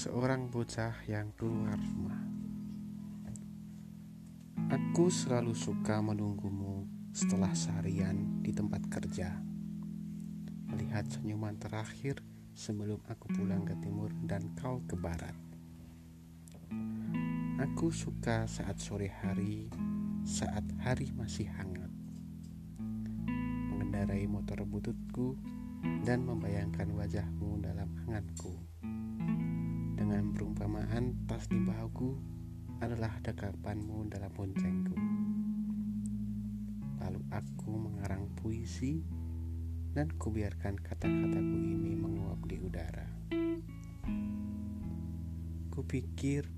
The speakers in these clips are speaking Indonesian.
seorang bocah yang keluar rumah. Aku selalu suka menunggumu setelah seharian di tempat kerja. Melihat senyuman terakhir sebelum aku pulang ke timur dan kau ke barat. Aku suka saat sore hari, saat hari masih hangat. Mengendarai motor bututku dan membayangkan wajahmu dalam anganku dengan perumpamaan tas di bahuku adalah dekapanmu dalam boncengku. Lalu aku mengarang puisi dan kubiarkan kata-kataku ini menguap di udara. Kupikir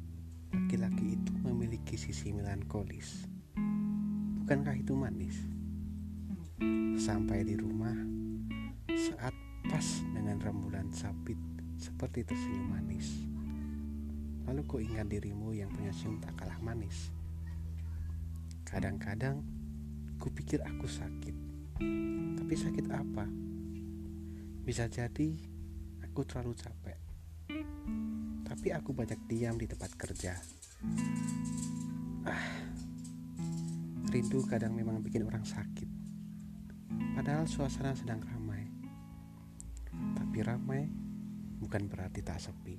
laki-laki itu memiliki sisi melankolis. Bukankah itu manis? Sampai di rumah, saat pas dengan rembulan sapit seperti tersenyum manis. Lalu ku ingat dirimu yang punya senyum tak kalah manis. Kadang-kadang ku pikir aku sakit. Tapi sakit apa? Bisa jadi aku terlalu capek. Tapi aku banyak diam di tempat kerja. Ah, rindu kadang memang bikin orang sakit. Padahal suasana sedang ramai. Tapi ramai bukan berarti tak sepi.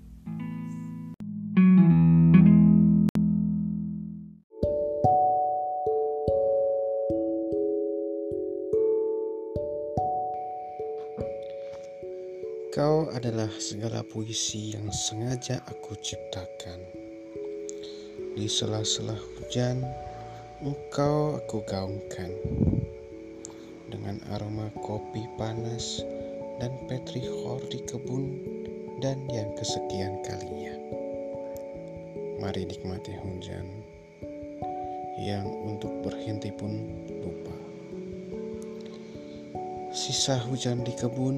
Kau adalah segala puisi yang sengaja aku ciptakan. Di sela-sela hujan, engkau aku gaungkan. Dengan aroma kopi panas dan petrihor di kebun dan yang kesekian kalinya. Mari nikmati hujan yang untuk berhenti pun lupa. Sisa hujan di kebun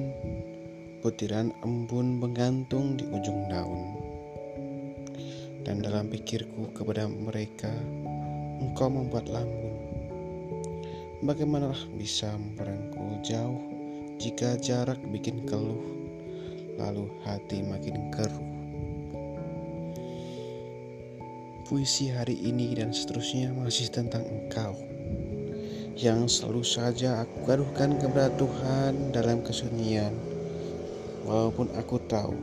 butiran embun menggantung di ujung daun. Dan dalam pikirku kepada mereka, engkau membuat lambung. Bagaimanalah bisa merangkul jauh jika jarak bikin keluh, lalu hati makin keruh. Puisi hari ini dan seterusnya masih tentang engkau yang selalu saja aku gaduhkan kepada Tuhan dalam kesunyian walaupun aku tahu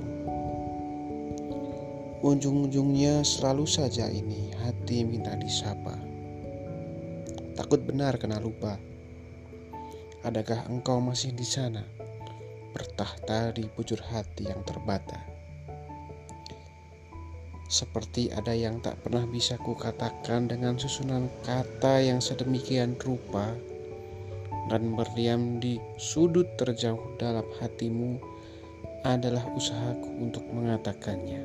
ujung-ujungnya selalu saja ini hati minta disapa. Takut benar kena lupa. Adakah engkau masih di sana, bertahta di bujur hati yang terbata? Seperti ada yang tak pernah bisa kukatakan dengan susunan kata yang sedemikian rupa dan berdiam di sudut terjauh dalam hatimu adalah usahaku untuk mengatakannya.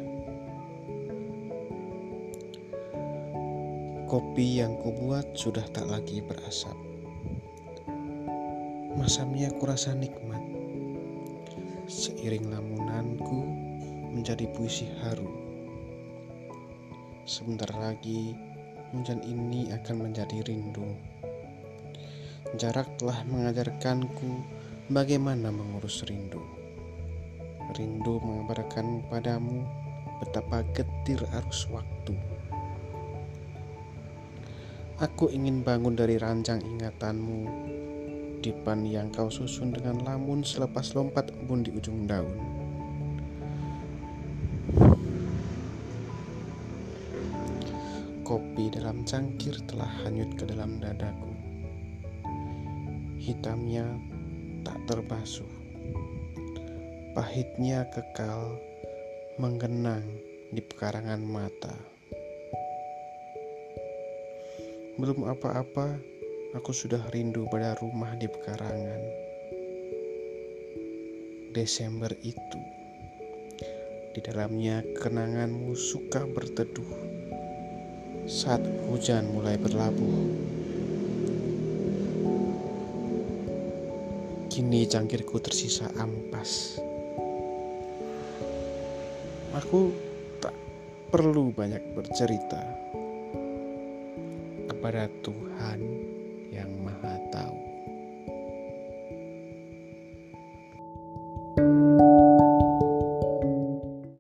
Kopi yang kubuat sudah tak lagi berasap. Masamnya kurasa nikmat. Seiring lamunanku menjadi puisi haru. Sebentar lagi hujan ini akan menjadi rindu. Jarak telah mengajarkanku bagaimana mengurus rindu. Rindu mengabarkan padamu betapa getir arus waktu. Aku ingin bangun dari ranjang ingatanmu, dipan yang kau susun dengan lamun selepas lompat embun di ujung daun. Kopi dalam cangkir telah hanyut ke dalam dadaku. Hitamnya tak terbasuh Pahitnya kekal menggenang di pekarangan mata. Belum apa-apa, aku sudah rindu pada rumah di pekarangan. Desember itu, di dalamnya kenanganmu suka berteduh saat hujan mulai berlabuh. Kini cangkirku tersisa ampas. Aku tak perlu banyak bercerita kepada Tuhan yang Maha Tahu.